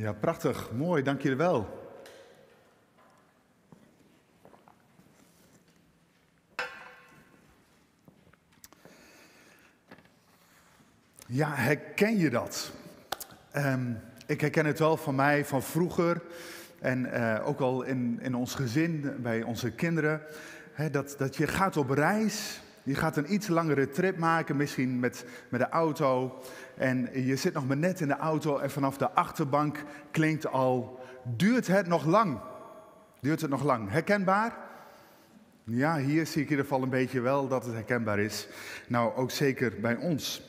Ja, prachtig. Mooi, dank jullie wel. Ja, herken je dat? Ehm, ik herken het wel van mij van vroeger en eh, ook al in, in ons gezin, bij onze kinderen. Dat, dat je gaat op reis, je gaat een iets langere trip maken, misschien met, met de auto. En je zit nog maar net in de auto en vanaf de achterbank klinkt al, duurt het nog lang? Duurt het nog lang? Herkenbaar? Ja, hier zie ik in ieder geval een beetje wel dat het herkenbaar is. Nou, ook zeker bij ons.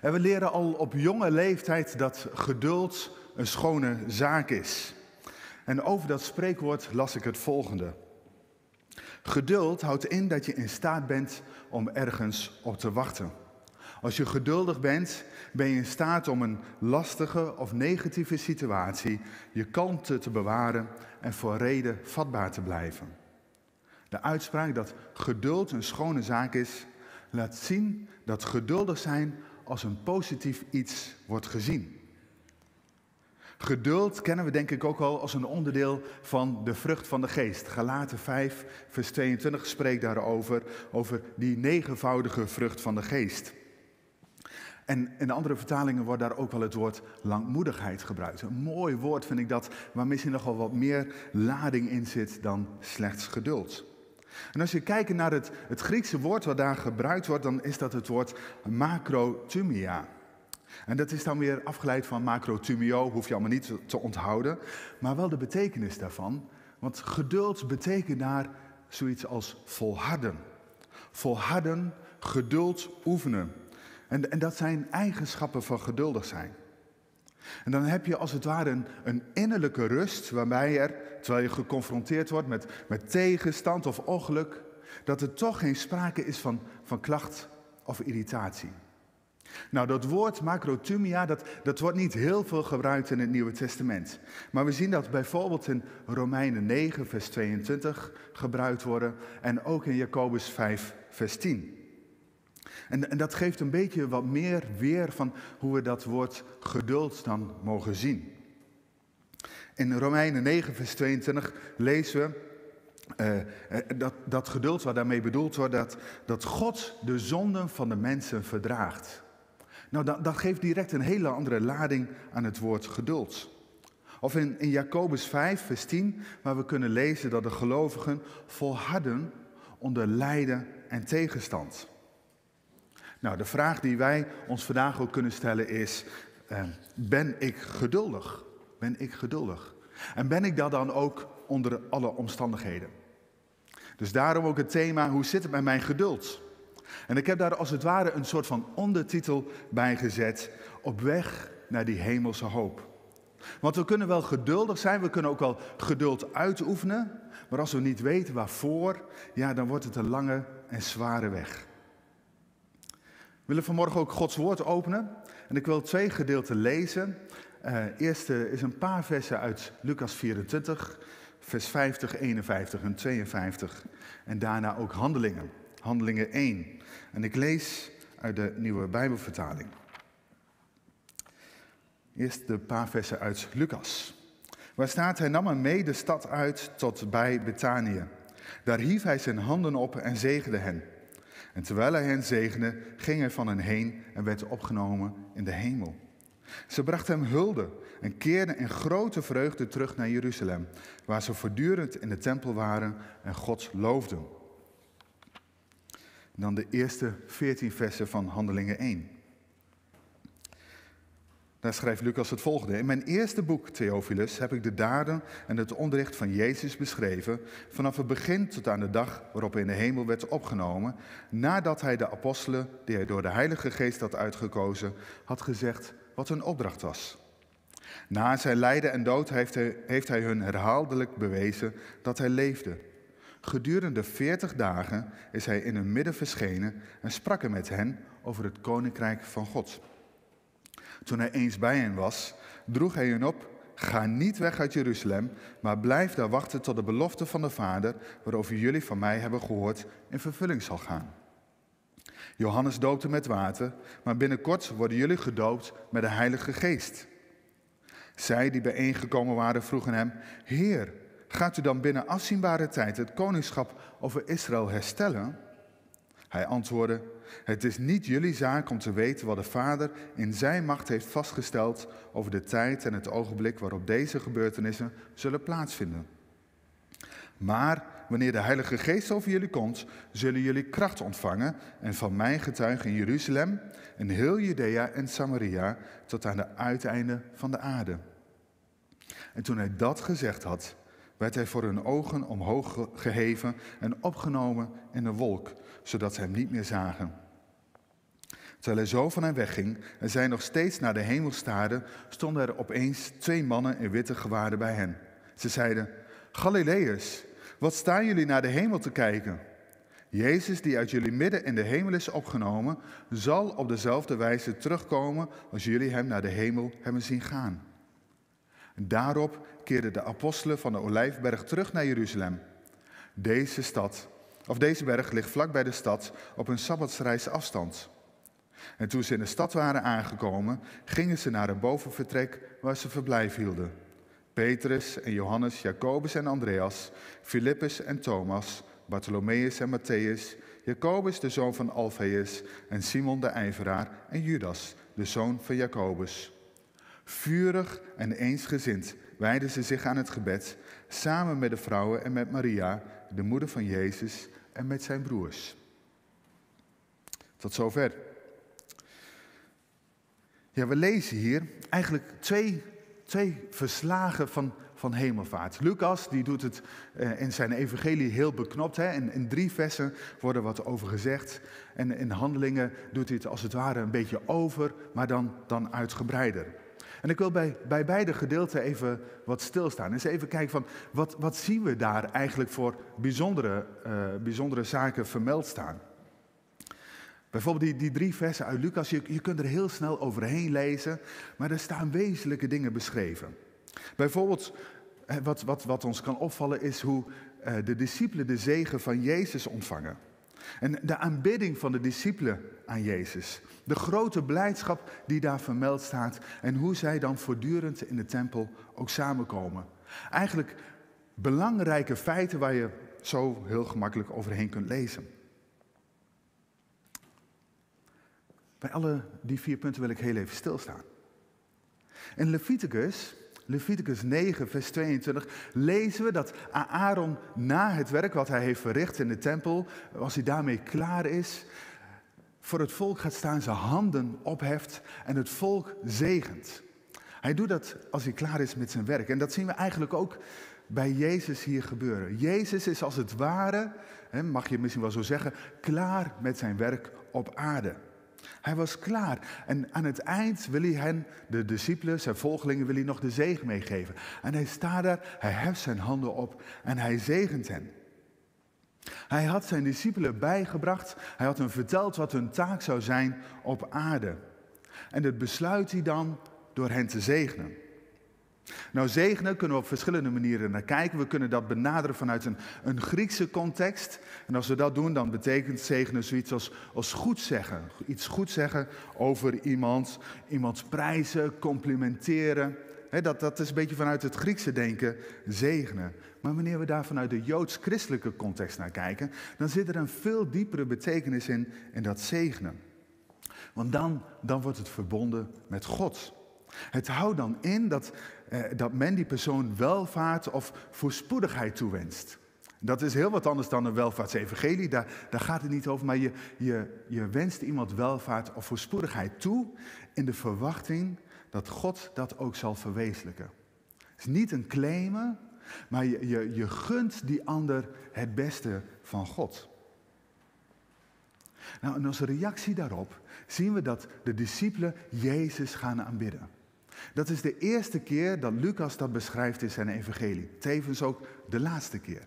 En we leren al op jonge leeftijd dat geduld een schone zaak is. En over dat spreekwoord las ik het volgende. Geduld houdt in dat je in staat bent om ergens op te wachten. Als je geduldig bent, ben je in staat om een lastige of negatieve situatie je kalmte te bewaren en voor reden vatbaar te blijven. De uitspraak dat geduld een schone zaak is, laat zien dat geduldig zijn als een positief iets wordt gezien. Geduld kennen we denk ik ook al als een onderdeel van de vrucht van de geest. Galaten 5, vers 22 spreekt daarover, over die negenvoudige vrucht van de geest. En in andere vertalingen wordt daar ook wel het woord langmoedigheid gebruikt. Een mooi woord vind ik dat, waar misschien nog wel wat meer lading in zit dan slechts geduld. En als je kijkt naar het, het Griekse woord wat daar gebruikt wordt, dan is dat het woord macrotumia. En dat is dan weer afgeleid van macrotumio, hoef je allemaal niet te onthouden, maar wel de betekenis daarvan. Want geduld betekent daar zoiets als volharden. Volharden, geduld oefenen. En, en dat zijn eigenschappen van geduldig zijn. En dan heb je als het ware een, innerlijke rust waarbij er, terwijl je geconfronteerd wordt met, met tegenstand of ongeluk, dat er toch geen sprake is van, van klacht of irritatie. Nou, dat woord macrotumia, dat, dat wordt niet heel veel gebruikt in het Nieuwe Testament. Maar we zien dat bijvoorbeeld in Romeinen 9, vers 22 gebruikt worden en ook in Jacobus 5, vers 10. En, en dat geeft een beetje wat meer weer van hoe we dat woord geduld dan mogen zien. In Romeinen 9, vers 22 lezen we uh, dat, dat geduld wat daarmee bedoeld wordt, dat, dat God de zonden van de mensen verdraagt. Nou, dat, dat geeft direct een hele andere lading aan het woord geduld. Of in, in Jacobus 5, vers 10, waar we kunnen lezen dat de gelovigen volharden onder lijden en tegenstand. Nou, de vraag die wij ons vandaag ook kunnen stellen is, eh, ben ik geduldig? Ben ik geduldig? En ben ik dat dan ook onder alle omstandigheden? Dus daarom ook het thema, hoe zit het met mijn geduld? En ik heb daar als het ware een soort van ondertitel bij gezet, op weg naar die hemelse hoop. Want we kunnen wel geduldig zijn, we kunnen ook wel geduld uitoefenen, maar als we niet weten waarvoor, ja, dan wordt het een lange en zware weg. We willen vanmorgen ook Gods woord openen en ik wil twee gedeelten lezen. Uh, eerste is een paar versen uit Lucas 24, vers 50, 51 en 52. En daarna ook handelingen. Handelingen 1. En ik lees uit de nieuwe Bijbelvertaling. Eerst de paar versen uit Lucas. Waar staat, hij nam hem mee de stad uit tot bij Betanië. Daar hief hij zijn handen op en zegende hen. En terwijl hij hen zegende, ging hij van hen heen en werd opgenomen in de hemel. Ze brachten hem hulde en keerden in grote vreugde terug naar Jeruzalem, waar ze voortdurend in de tempel waren en God loofden. Dan de eerste veertien versen van Handelingen 1. Daar schrijft Lucas het volgende. In mijn eerste boek, Theophilus, heb ik de daden en het onderricht van Jezus beschreven, vanaf het begin tot aan de dag waarop hij in de hemel werd opgenomen, nadat hij de apostelen, die hij door de Heilige Geest had uitgekozen, had gezegd wat hun opdracht was. Na zijn lijden en dood heeft hij, heeft hij hun herhaaldelijk bewezen dat hij leefde. Gedurende veertig dagen is hij in hun midden verschenen en sprak er met hen over het koninkrijk van God. Toen hij eens bij hen was, droeg hij hen op: Ga niet weg uit Jeruzalem, maar blijf daar wachten tot de belofte van de Vader, waarover jullie van mij hebben gehoord, in vervulling zal gaan. Johannes doopte met water, maar binnenkort worden jullie gedoopt met de Heilige Geest. Zij die bijeengekomen waren vroegen hem, Heer, gaat u dan binnen afzienbare tijd het koningschap over Israël herstellen? Hij antwoordde, het is niet jullie zaak om te weten wat de Vader in zijn macht heeft vastgesteld over de tijd en het ogenblik waarop deze gebeurtenissen zullen plaatsvinden. Maar wanneer de Heilige Geest over jullie komt, zullen jullie kracht ontvangen en van mijn getuigen in Jeruzalem en heel Judea en Samaria tot aan de uiteinden van de aarde. En toen hij dat gezegd had, werd hij voor hun ogen omhoog geheven en opgenomen in een wolk, zodat ze hem niet meer zagen. Terwijl hij zo van hen wegging en zij nog steeds naar de hemel staarden, stonden er opeens twee mannen in witte gewaarden bij hen. Ze zeiden, Galileërs, wat staan jullie naar de hemel te kijken? Jezus, die uit jullie midden in de hemel is opgenomen, zal op dezelfde wijze terugkomen als jullie hem naar de hemel hebben zien gaan. Daarop keerden de apostelen van de Olijfberg terug naar Jeruzalem. Deze stad, of deze berg ligt vlak bij de stad op een sabbatsreis afstand. En toen ze in de stad waren aangekomen, gingen ze naar een bovenvertrek waar ze verblijf hielden. Petrus en Johannes, Jacobus en Andreas, Filippus en Thomas, Bartholomeus en Matthäus, Jacobus de zoon van Alfeus en Simon de ijveraar en Judas, de zoon van Jacobus. Vurig en eensgezind wijden ze zich aan het gebed, samen met de vrouwen en met Maria, de moeder van Jezus, en met zijn broers. Tot zover. Ja, we lezen hier eigenlijk twee, twee verslagen van, van hemelvaart. Lucas die doet het eh, in zijn evangelie heel beknopt. Hè? In, in drie versen worden wat over gezegd. En in handelingen doet hij het als het ware een beetje over, maar dan, dan uitgebreider. En ik wil bij, bij beide gedeelten even wat stilstaan. Eens even kijken van wat, wat zien we daar eigenlijk voor bijzondere, uh, bijzondere zaken vermeld staan. Bijvoorbeeld die, die drie versen uit Lucas, je, kunt er heel snel overheen lezen, maar er staan wezenlijke dingen beschreven. Bijvoorbeeld, wat, wat, wat ons kan opvallen is hoe uh, de discipelen de zegen van Jezus ontvangen. En de aanbidding van de discipelen aan Jezus. De grote blijdschap die daar vermeld staat. En hoe zij dan voortdurend in de tempel ook samenkomen. Eigenlijk belangrijke feiten waar je zo heel gemakkelijk overheen kunt lezen. Bij alle die vier punten wil ik heel even stilstaan. In Leviticus, Leviticus 9, vers 22, lezen we dat Aaron na het werk wat hij heeft verricht in de tempel, als hij daarmee klaar is, voor het volk gaat staan, zijn handen opheft en het volk zegent. Hij doet dat als hij klaar is met zijn werk. En dat zien we eigenlijk ook bij Jezus hier gebeuren. Jezus is als het ware, mag je misschien wel zo zeggen, klaar met zijn werk op aarde. Hij was klaar. En aan het eind wil hij hen, de discipelen, zijn volgelingen, wil hij nog de zegen meegeven. En hij staat daar, hij heft zijn handen op en hij zegent hen. Hij had zijn discipelen bijgebracht, hij had hen verteld wat hun taak zou zijn op aarde. En dat besluit hij dan door hen te zegenen. Nou, zegenen kunnen we op verschillende manieren naar kijken. We kunnen dat benaderen vanuit een, een Griekse context. En als we dat doen, dan betekent zegenen zoiets als, als goed zeggen. Iets goed zeggen over iemand, iemand prijzen, complimenteren. dat, dat is een beetje vanuit het Griekse denken, zegenen. Maar wanneer we daar vanuit de joods-christelijke context naar kijken, dan zit er een veel diepere betekenis in, in dat zegenen. Want dan, dan wordt het verbonden met God. Het houdt dan in dat, eh, dat men die persoon welvaart of voorspoedigheid toewenst. Dat is heel wat anders dan een welvaartsevangelie, daar, daar gaat het niet over. Maar je, je, je wenst iemand welvaart of voorspoedigheid toe in de verwachting dat God dat ook zal verwezenlijken. Het is niet een claimen, maar je, je, je gunt die ander het beste van God. Nou, en als reactie daarop zien we dat de discipelen Jezus gaan aanbidden. Dat is de eerste keer dat Lucas dat beschrijft in zijn evangelie. Tevens ook de laatste keer.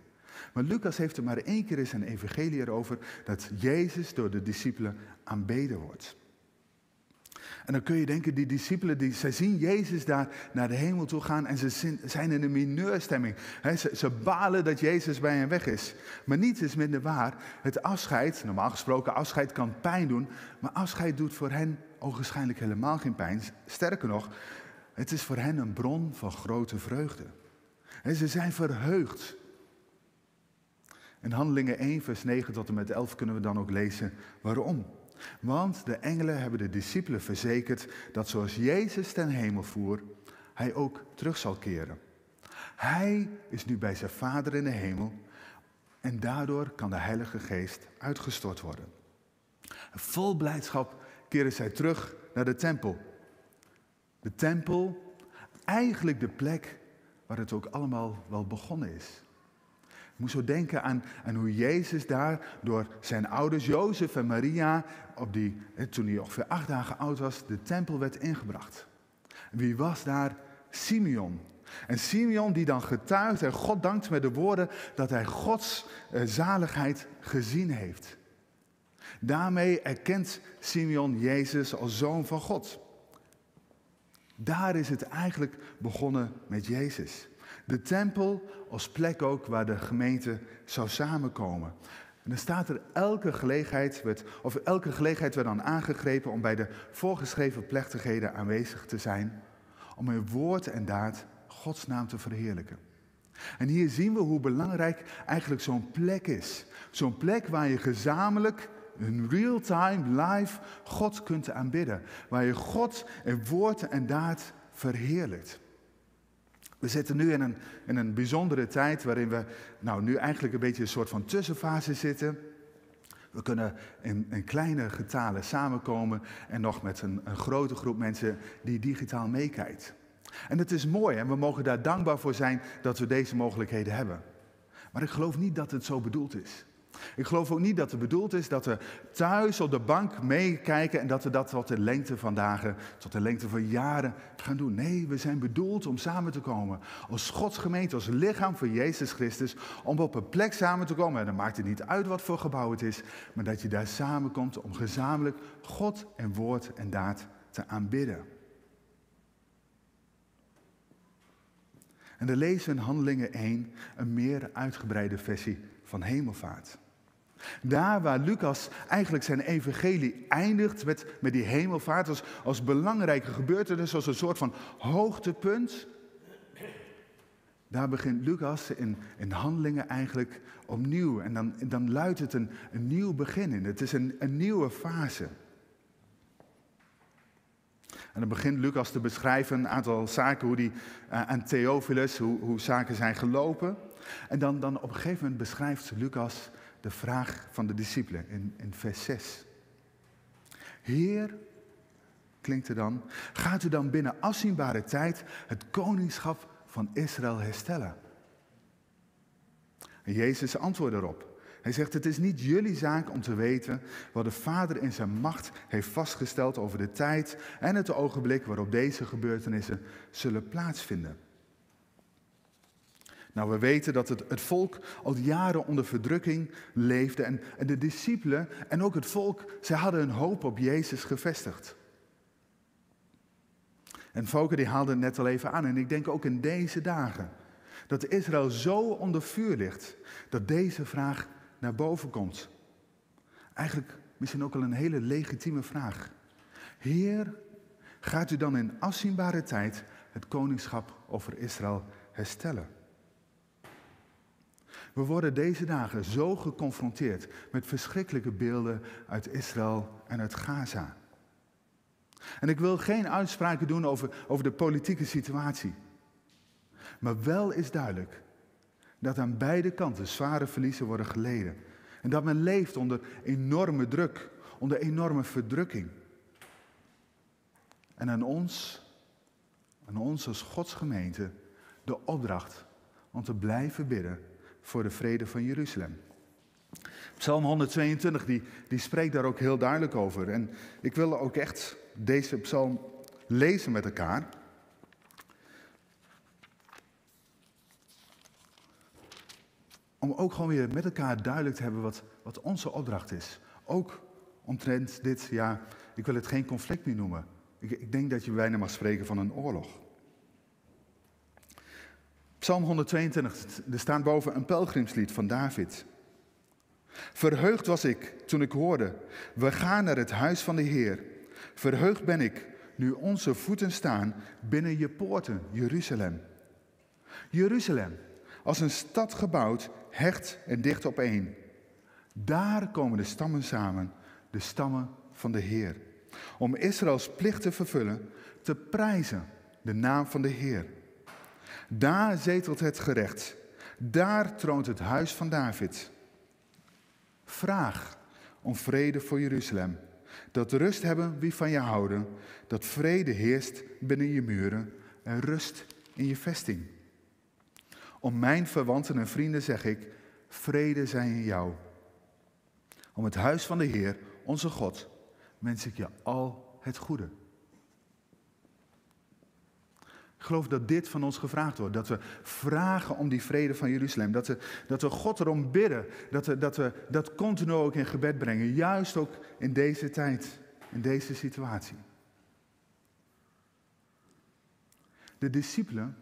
Maar Lucas heeft er maar één keer in zijn evangelie erover dat Jezus door de discipelen aanbeden wordt. En dan kun je denken, die discipelen, die, zij zien Jezus daar naar de hemel toe gaan en ze zijn in een mineurstemming. ze, ze, balen dat Jezus bij hen weg is. Maar niets is minder waar. Het afscheid, normaal gesproken afscheid kan pijn doen, maar afscheid doet voor hen ogenschijnlijk helemaal geen pijn. Sterker nog, Het is voor hen een bron van grote vreugde. En ze zijn verheugd. In Handelingen 1, vers 9 tot en met 11 kunnen we dan ook lezen waarom. Want de engelen hebben de discipelen verzekerd dat zoals Jezus ten hemel voer, hij ook terug zal keren. Hij is nu bij zijn Vader in de hemel en daardoor kan de Heilige Geest uitgestort worden. Vol blijdschap keren zij terug naar de tempel. De tempel, eigenlijk de plek waar het ook allemaal wel begonnen is. Ik moet zo denken aan, aan hoe Jezus daar door zijn ouders Jozef en Maria, op die, toen hij ongeveer acht dagen oud was, de tempel werd ingebracht. Wie was daar? Simeon. En Simeon die dan getuigt en God dankt met de woorden dat hij Gods eh, zaligheid gezien heeft. Daarmee erkent Simeon Jezus als zoon van God. Daar is het eigenlijk begonnen met Jezus. De tempel als plek ook waar de gemeente zou samenkomen. En dan staat er elke gelegenheid, werd, of elke gelegenheid werd dan aangegrepen om bij de voorgeschreven plechtigheden aanwezig te zijn. Om in woord en daad Gods naam te verheerlijken. En hier zien we hoe belangrijk eigenlijk zo'n plek is. Zo'n plek waar je gezamenlijk, in real time, live, God kunt aanbidden. Waar je God in woord en daad verheerlijkt. We zitten nu in een, in een bijzondere tijd waarin we nou, nu eigenlijk een beetje een soort van tussenfase zitten. We kunnen in, in kleine getalen samenkomen en nog met een, een grote groep mensen die digitaal meekijkt. En het is mooi en we mogen daar dankbaar voor zijn dat we deze mogelijkheden hebben. Maar ik geloof niet dat het zo bedoeld is. Ik geloof ook niet dat het bedoeld is dat we thuis op de bank meekijken en dat we dat tot de lengte van dagen, tot de lengte van jaren gaan doen. Nee, we zijn bedoeld om samen te komen als Gods gemeente, als lichaam van Jezus Christus, om op een plek samen te komen. En dan maakt het niet uit wat voor gebouw het is, maar dat je daar samenkomt om gezamenlijk God en woord en daad te aanbidden. En dan lezen we in Handelingen 1 een meer uitgebreide versie van hemelvaart. Daar waar Lucas eigenlijk zijn evangelie eindigt met, met die hemelvaart als, als belangrijke gebeurtenis, als een soort van hoogtepunt. Daar begint Lucas in, in handelingen eigenlijk opnieuw. En dan, dan luidt het een, een nieuw begin in. Het is een, een nieuwe fase. En dan begint Lucas te beschrijven een aantal zaken, hoe die uh, aan Theophilus, hoe, hoe zaken zijn gelopen. En dan, dan op een gegeven moment beschrijft Lucas de vraag van de discipelen in, in vers 6. Heer, klinkt er dan, gaat u dan binnen afzienbare tijd het koningschap van Israël herstellen? En Jezus antwoordde erop. Hij zegt, het is niet jullie zaak om te weten wat de Vader in zijn macht heeft vastgesteld over de tijd en het ogenblik waarop deze gebeurtenissen zullen plaatsvinden. Nou, we weten dat het, het volk al jaren onder verdrukking leefde en, de discipelen en ook het volk, zij hadden hun hoop op Jezus gevestigd. En Volker die haalde het net al even aan en ik denk ook in deze dagen dat Israël zo onder vuur ligt dat deze vraag naar boven komt. Eigenlijk misschien ook al een hele legitieme vraag. Heer, gaat u dan in afzienbare tijd het koningschap over Israël herstellen? We worden deze dagen zo geconfronteerd met verschrikkelijke beelden uit Israël en uit Gaza. En ik wil geen uitspraken doen over, over de politieke situatie. Maar wel is duidelijk dat aan beide kanten zware verliezen worden geleden. En dat men leeft onder enorme druk, onder enorme verdrukking. En aan ons, aan ons als Gods gemeente, de opdracht om te blijven bidden voor de vrede van Jeruzalem. Psalm 122, die, die spreekt daar ook heel duidelijk over. En ik wil ook echt deze psalm lezen met elkaar. Om ook gewoon weer met elkaar duidelijk te hebben wat, wat onze opdracht is. Ook omtrent dit, ja, ik wil het geen conflict meer noemen. Ik, ik denk dat je bijna mag spreken van een oorlog. Psalm 122, er staat boven een pelgrimslied van David. Verheugd was ik toen ik hoorde, we gaan naar het huis van de Heer. Verheugd ben ik nu onze voeten staan binnen je poorten, Jeruzalem. Jeruzalem, als een stad gebouwd, hecht en dicht op één. Daar komen de stammen samen, de stammen van de Heer. Om Israëls plicht te vervullen, te prijzen de naam van de Heer. Daar zetelt het gerecht. Daar troont het huis van David. Vraag om vrede voor Jeruzalem. Dat rust hebben wie van je houden. Dat vrede heerst binnen je muren en rust in je vesting. Om mijn verwanten en vrienden zeg ik, vrede zij in jou. Om het huis van de Heer, onze God, wens ik je al het goede. Ik geloof dat dit van ons gevraagd wordt. Dat we vragen om die vrede van Jeruzalem. Dat we, dat we God erom bidden. Dat we, dat we dat continu ook in gebed brengen. Juist ook in deze tijd, in deze situatie. De discipelen,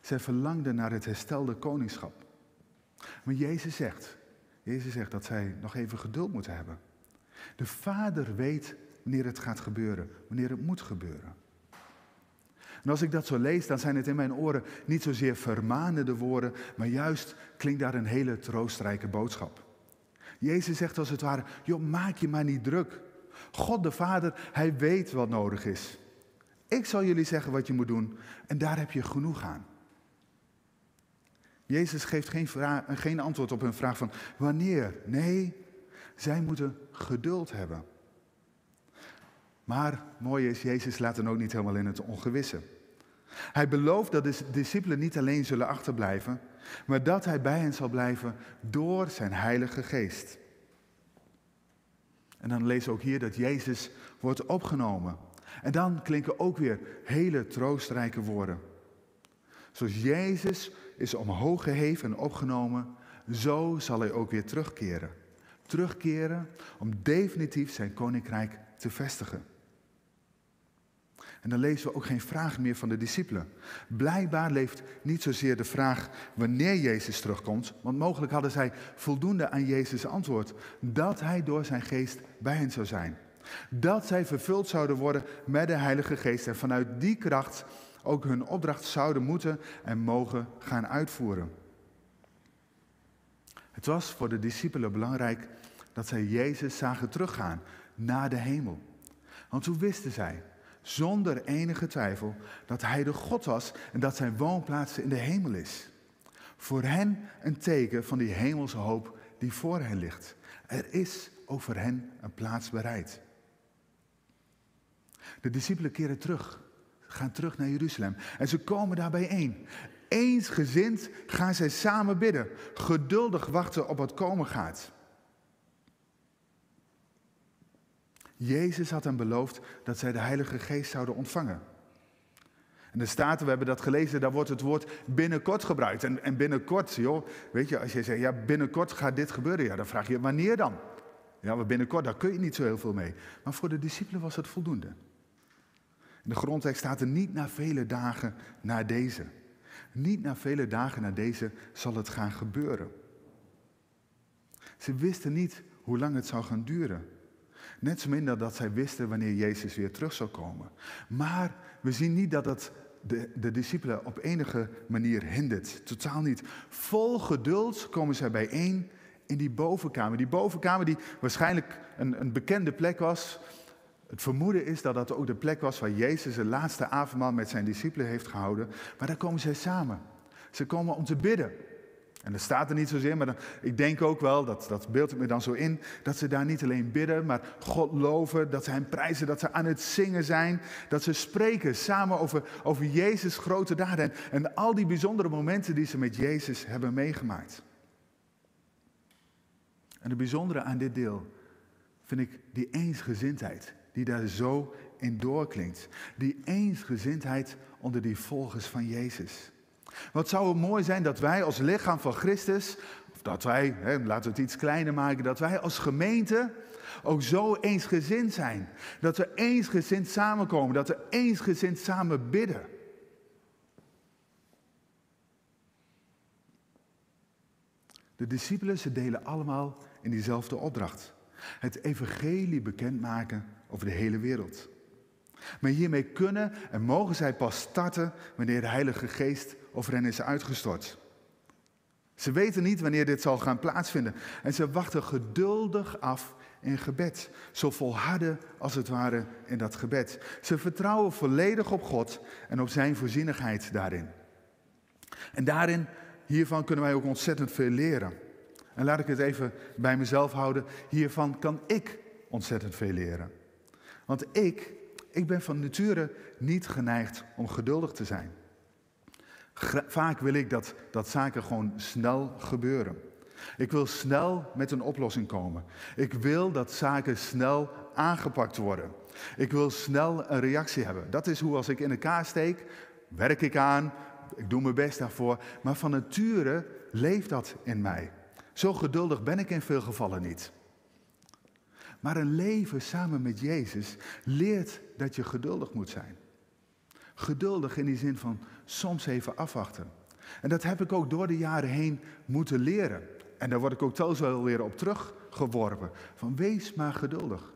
zij verlangden naar het herstelde koningschap. Maar Jezus zegt, Jezus zegt dat zij nog even geduld moeten hebben. De Vader weet wanneer het gaat gebeuren, wanneer het moet gebeuren. En als ik dat zo lees, dan zijn het in mijn oren niet zozeer vermanende woorden, maar juist klinkt daar een hele troostrijke boodschap. Jezus zegt als het ware, joh, maak je maar niet druk. God de Vader, Hij weet wat nodig is. Ik zal jullie zeggen wat je moet doen en daar heb je genoeg aan. Jezus geeft geen, geen antwoord op hun vraag van wanneer. Nee, zij moeten geduld hebben. Maar mooi is, Jezus laat hen ook niet helemaal in het ongewisse. Hij belooft dat de discipelen niet alleen zullen achterblijven, maar dat hij bij hen zal blijven door zijn Heilige Geest. En dan lezen we ook hier dat Jezus wordt opgenomen. En dan klinken ook weer hele troostrijke woorden. Zoals Jezus is omhoog geheven en opgenomen, zo zal hij ook weer terugkeren. Terugkeren om definitief zijn koninkrijk te vestigen. En dan lezen we ook geen vraag meer van de discipelen. Blijkbaar leeft niet zozeer de vraag wanneer Jezus terugkomt, want mogelijk hadden zij voldoende aan Jezus' antwoord dat hij door zijn geest bij hen zou zijn. Dat zij vervuld zouden worden met de Heilige Geest en vanuit die kracht ook hun opdracht zouden moeten en mogen gaan uitvoeren. Het was voor de discipelen belangrijk dat zij Jezus zagen teruggaan naar de hemel. Want toen wisten zij, zonder enige twijfel, dat Hij de God was en dat Zijn woonplaats in de hemel is. Voor hen een teken van die hemelse hoop die voor hen ligt. Er is voor hen een plaats bereid. De discipelen keren terug, gaan terug naar Jeruzalem en ze komen daar bijeen. Eensgezind gaan zij samen bidden, geduldig wachten op wat komen gaat. Jezus had hen beloofd dat zij de Heilige Geest zouden ontvangen. En de Staten, we hebben dat gelezen, daar wordt het woord binnenkort gebruikt. En, en binnenkort, joh, weet je, als je zegt, ja, binnenkort gaat dit gebeuren, ja, dan vraag je, wanneer dan? Ja, maar binnenkort, daar kun je niet zo heel veel mee. Maar voor de discipelen was het voldoende. In de grondtekst staat er niet na vele dagen na deze. Niet na vele dagen na deze zal het gaan gebeuren. Ze wisten niet hoe lang het zou gaan duren. Net zo minder dat zij wisten wanneer Jezus weer terug zou komen. Maar we zien niet dat dat de, de discipelen op enige manier hindert. Totaal niet. Vol geduld komen zij bijeen in die bovenkamer. Die bovenkamer die waarschijnlijk een, een bekende plek was. Het vermoeden is dat dat ook de plek was waar Jezus de laatste avondmaal met zijn discipelen heeft gehouden. Maar daar komen zij samen. Ze komen om te bidden. En dat staat er niet zozeer, maar dan, ik denk ook wel, dat, dat beeld ik me dan zo in, dat ze daar niet alleen bidden, maar God loven, dat ze hem prijzen, dat ze aan het zingen zijn, dat ze spreken samen over, over Jezus' grote daden en, en al die bijzondere momenten die ze met Jezus hebben meegemaakt. En het bijzondere aan dit deel vind ik die eensgezindheid die daar zo in doorklinkt. Die eensgezindheid onder die volgers van Jezus. Wat zou het mooi zijn dat wij als lichaam van Christus, of dat wij, hè, laten we het iets kleiner maken, dat wij als gemeente ook zo eensgezind zijn. Dat we eensgezind samenkomen, dat we eensgezind samen bidden. De discipelen, ze delen allemaal in diezelfde opdracht. Het evangelie bekendmaken over de hele wereld. Maar hiermee kunnen en mogen zij pas starten wanneer de Heilige Geest over hen is uitgestort. Ze weten niet wanneer dit zal gaan plaatsvinden en ze wachten geduldig af in gebed. Zo volharden als het ware in dat gebed. Ze vertrouwen volledig op God en op zijn voorzienigheid daarin. En daarin, hiervan kunnen wij ook ontzettend veel leren. En laat ik het even bij mezelf houden. Hiervan kan ik ontzettend veel leren. Want ik, ik ben van nature niet geneigd om geduldig te zijn. Vaak wil ik dat, dat zaken gewoon snel gebeuren. Ik wil snel met een oplossing komen. Ik wil dat zaken snel aangepakt worden. Ik wil snel een reactie hebben. Dat is hoe als ik in elkaar steek, werk ik aan, ik doe mijn best daarvoor. Maar van nature leeft dat in mij. Zo geduldig ben ik in veel gevallen niet. Maar een leven samen met Jezus leert dat je geduldig moet zijn. Geduldig in die zin van soms even afwachten. En dat heb ik ook door de jaren heen moeten leren. En daar word ik ook telkens wel weer op teruggeworpen. Van wees maar geduldig.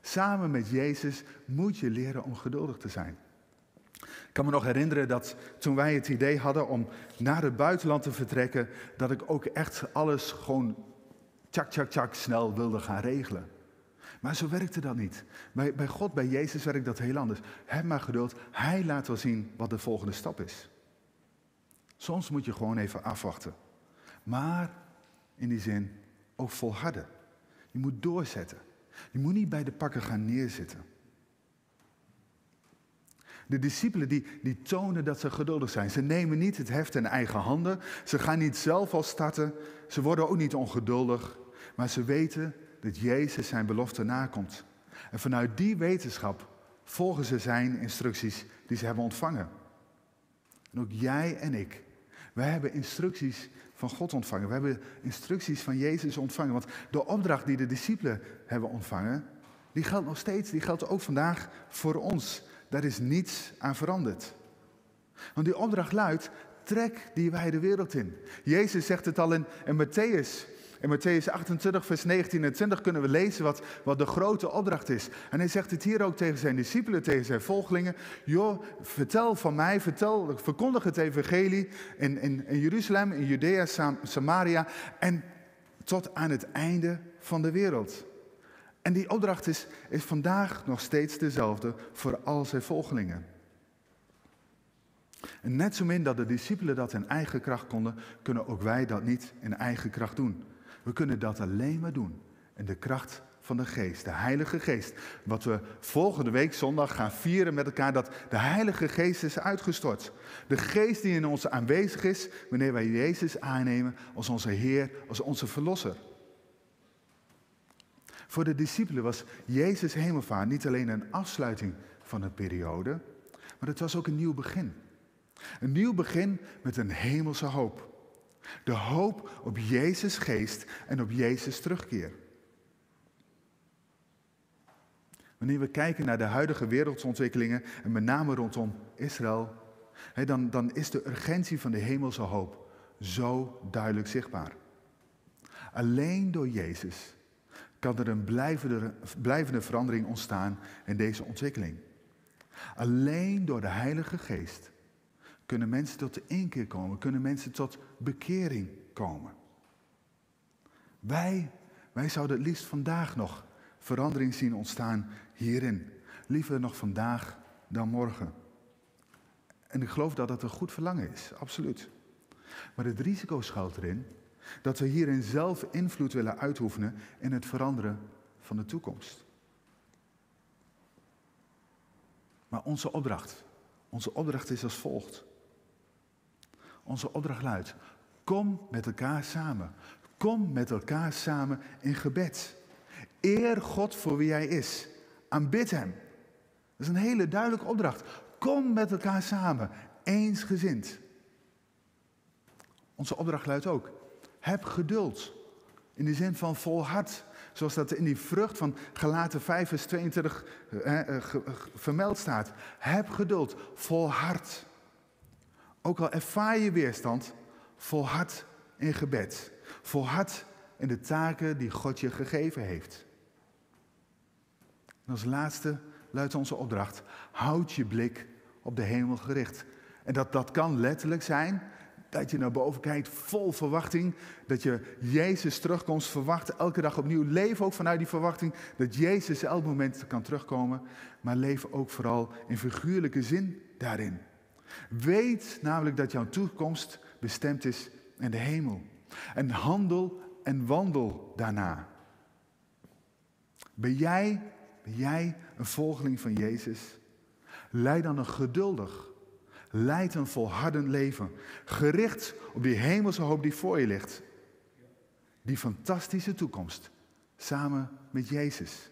Samen met Jezus moet je leren om geduldig te zijn. Ik kan me nog herinneren dat toen wij het idee hadden om naar het buitenland te vertrekken, dat ik ook echt alles gewoon tjak, tjak, tjak snel wilde gaan regelen. Maar zo werkte dat niet. Bij, bij God, bij Jezus werkt dat heel anders. Heb maar geduld. Hij laat wel zien wat de volgende stap is. Soms moet je gewoon even afwachten. Maar in die zin ook volharden. Je moet doorzetten. Je moet niet bij de pakken gaan neerzitten. De discipelen die, die tonen dat ze geduldig zijn. Ze nemen niet het heft in eigen handen. Ze gaan niet zelf al starten. Ze worden ook niet ongeduldig. Maar ze weten dat Jezus zijn belofte nakomt. En vanuit die wetenschap volgen ze zijn instructies die ze hebben ontvangen. En ook jij en ik, wij hebben instructies van God ontvangen. We hebben instructies van Jezus ontvangen. Want de opdracht die de discipelen hebben ontvangen, die geldt nog steeds, die geldt ook vandaag voor ons. Daar is niets aan veranderd. Want die opdracht luidt, trek die wijde wereld in. Jezus zegt het al in, in Matthäus in Matthäus 28, vers 19 en 20 kunnen we lezen wat, wat de grote opdracht is. En hij zegt het hier ook tegen zijn discipelen, tegen zijn volgelingen. Joh, vertel van mij, vertel, verkondig het evangelie in, in, in Jeruzalem, in Judea, Samaria en tot aan het einde van de wereld. En die opdracht is, is vandaag nog steeds dezelfde voor al zijn volgelingen. En net zo min dat de discipelen dat in eigen kracht konden, kunnen ook wij dat niet in eigen kracht doen. We kunnen dat alleen maar doen in de kracht van de Geest, de Heilige Geest. Wat we volgende week zondag gaan vieren met elkaar, dat de Heilige Geest is uitgestort. De Geest die in ons aanwezig is wanneer wij Jezus aannemen als onze Heer, als onze Verlosser. Voor de discipelen was Jezus hemelvaart niet alleen een afsluiting van een periode, maar het was ook een nieuw begin. Een nieuw begin met een hemelse hoop. De hoop op Jezus geest en op Jezus terugkeer. Wanneer we kijken naar de huidige wereldontwikkelingen en met name rondom Israël, dan, dan is de urgentie van de hemelse hoop zo duidelijk zichtbaar. Alleen door Jezus kan er een blijvende, blijvende verandering ontstaan in deze ontwikkeling. Alleen door de Heilige Geest kunnen mensen tot de inkeer komen, kunnen mensen tot bekering komen. Wij, wij zouden het liefst vandaag nog verandering zien ontstaan hierin. Liever nog vandaag dan morgen. En ik geloof dat dat een goed verlangen is, absoluut. Maar het risico schuilt erin dat we hierin zelf invloed willen uitoefenen in het veranderen van de toekomst. Maar onze opdracht, onze opdracht is als volgt. Onze opdracht luidt, kom met elkaar samen. Kom met elkaar samen in gebed. Eer God voor wie Hij is. Aanbid Hem. Dat is een hele duidelijke opdracht. Kom met elkaar samen, eensgezind. Onze opdracht luidt ook, heb geduld. In de zin van volhard. Zoals dat in die vrucht van Galaten 5 vers 22 eh, eh, vermeld staat. Heb geduld, volhard. Ook al ervaar je weerstand, volhard in gebed. Volhard in de taken die God je gegeven heeft. En als laatste luidt onze opdracht. Houd je blik op de hemel gericht. En dat, dat kan letterlijk zijn dat je naar boven kijkt vol verwachting. Dat je Jezus terugkomst verwacht. Elke dag opnieuw. Leef ook vanuit die verwachting dat Jezus elk moment kan terugkomen. Maar leef ook vooral in figuurlijke zin daarin. Weet namelijk dat jouw toekomst bestemd is in de hemel. En handel en wandel daarna. Ben jij, ben jij een volgeling van Jezus? Leid dan een geduldig, leid een volhardend leven. Gericht op die hemelse hoop die voor je ligt. Die fantastische toekomst. Samen met Jezus.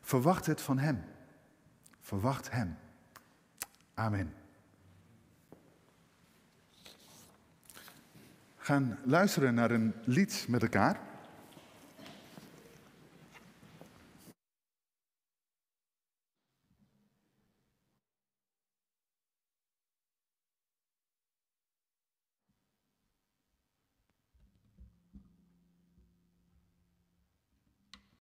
Verwacht het van Hem. Verwacht Hem. Amen. Gaan luisteren naar een lied met elkaar.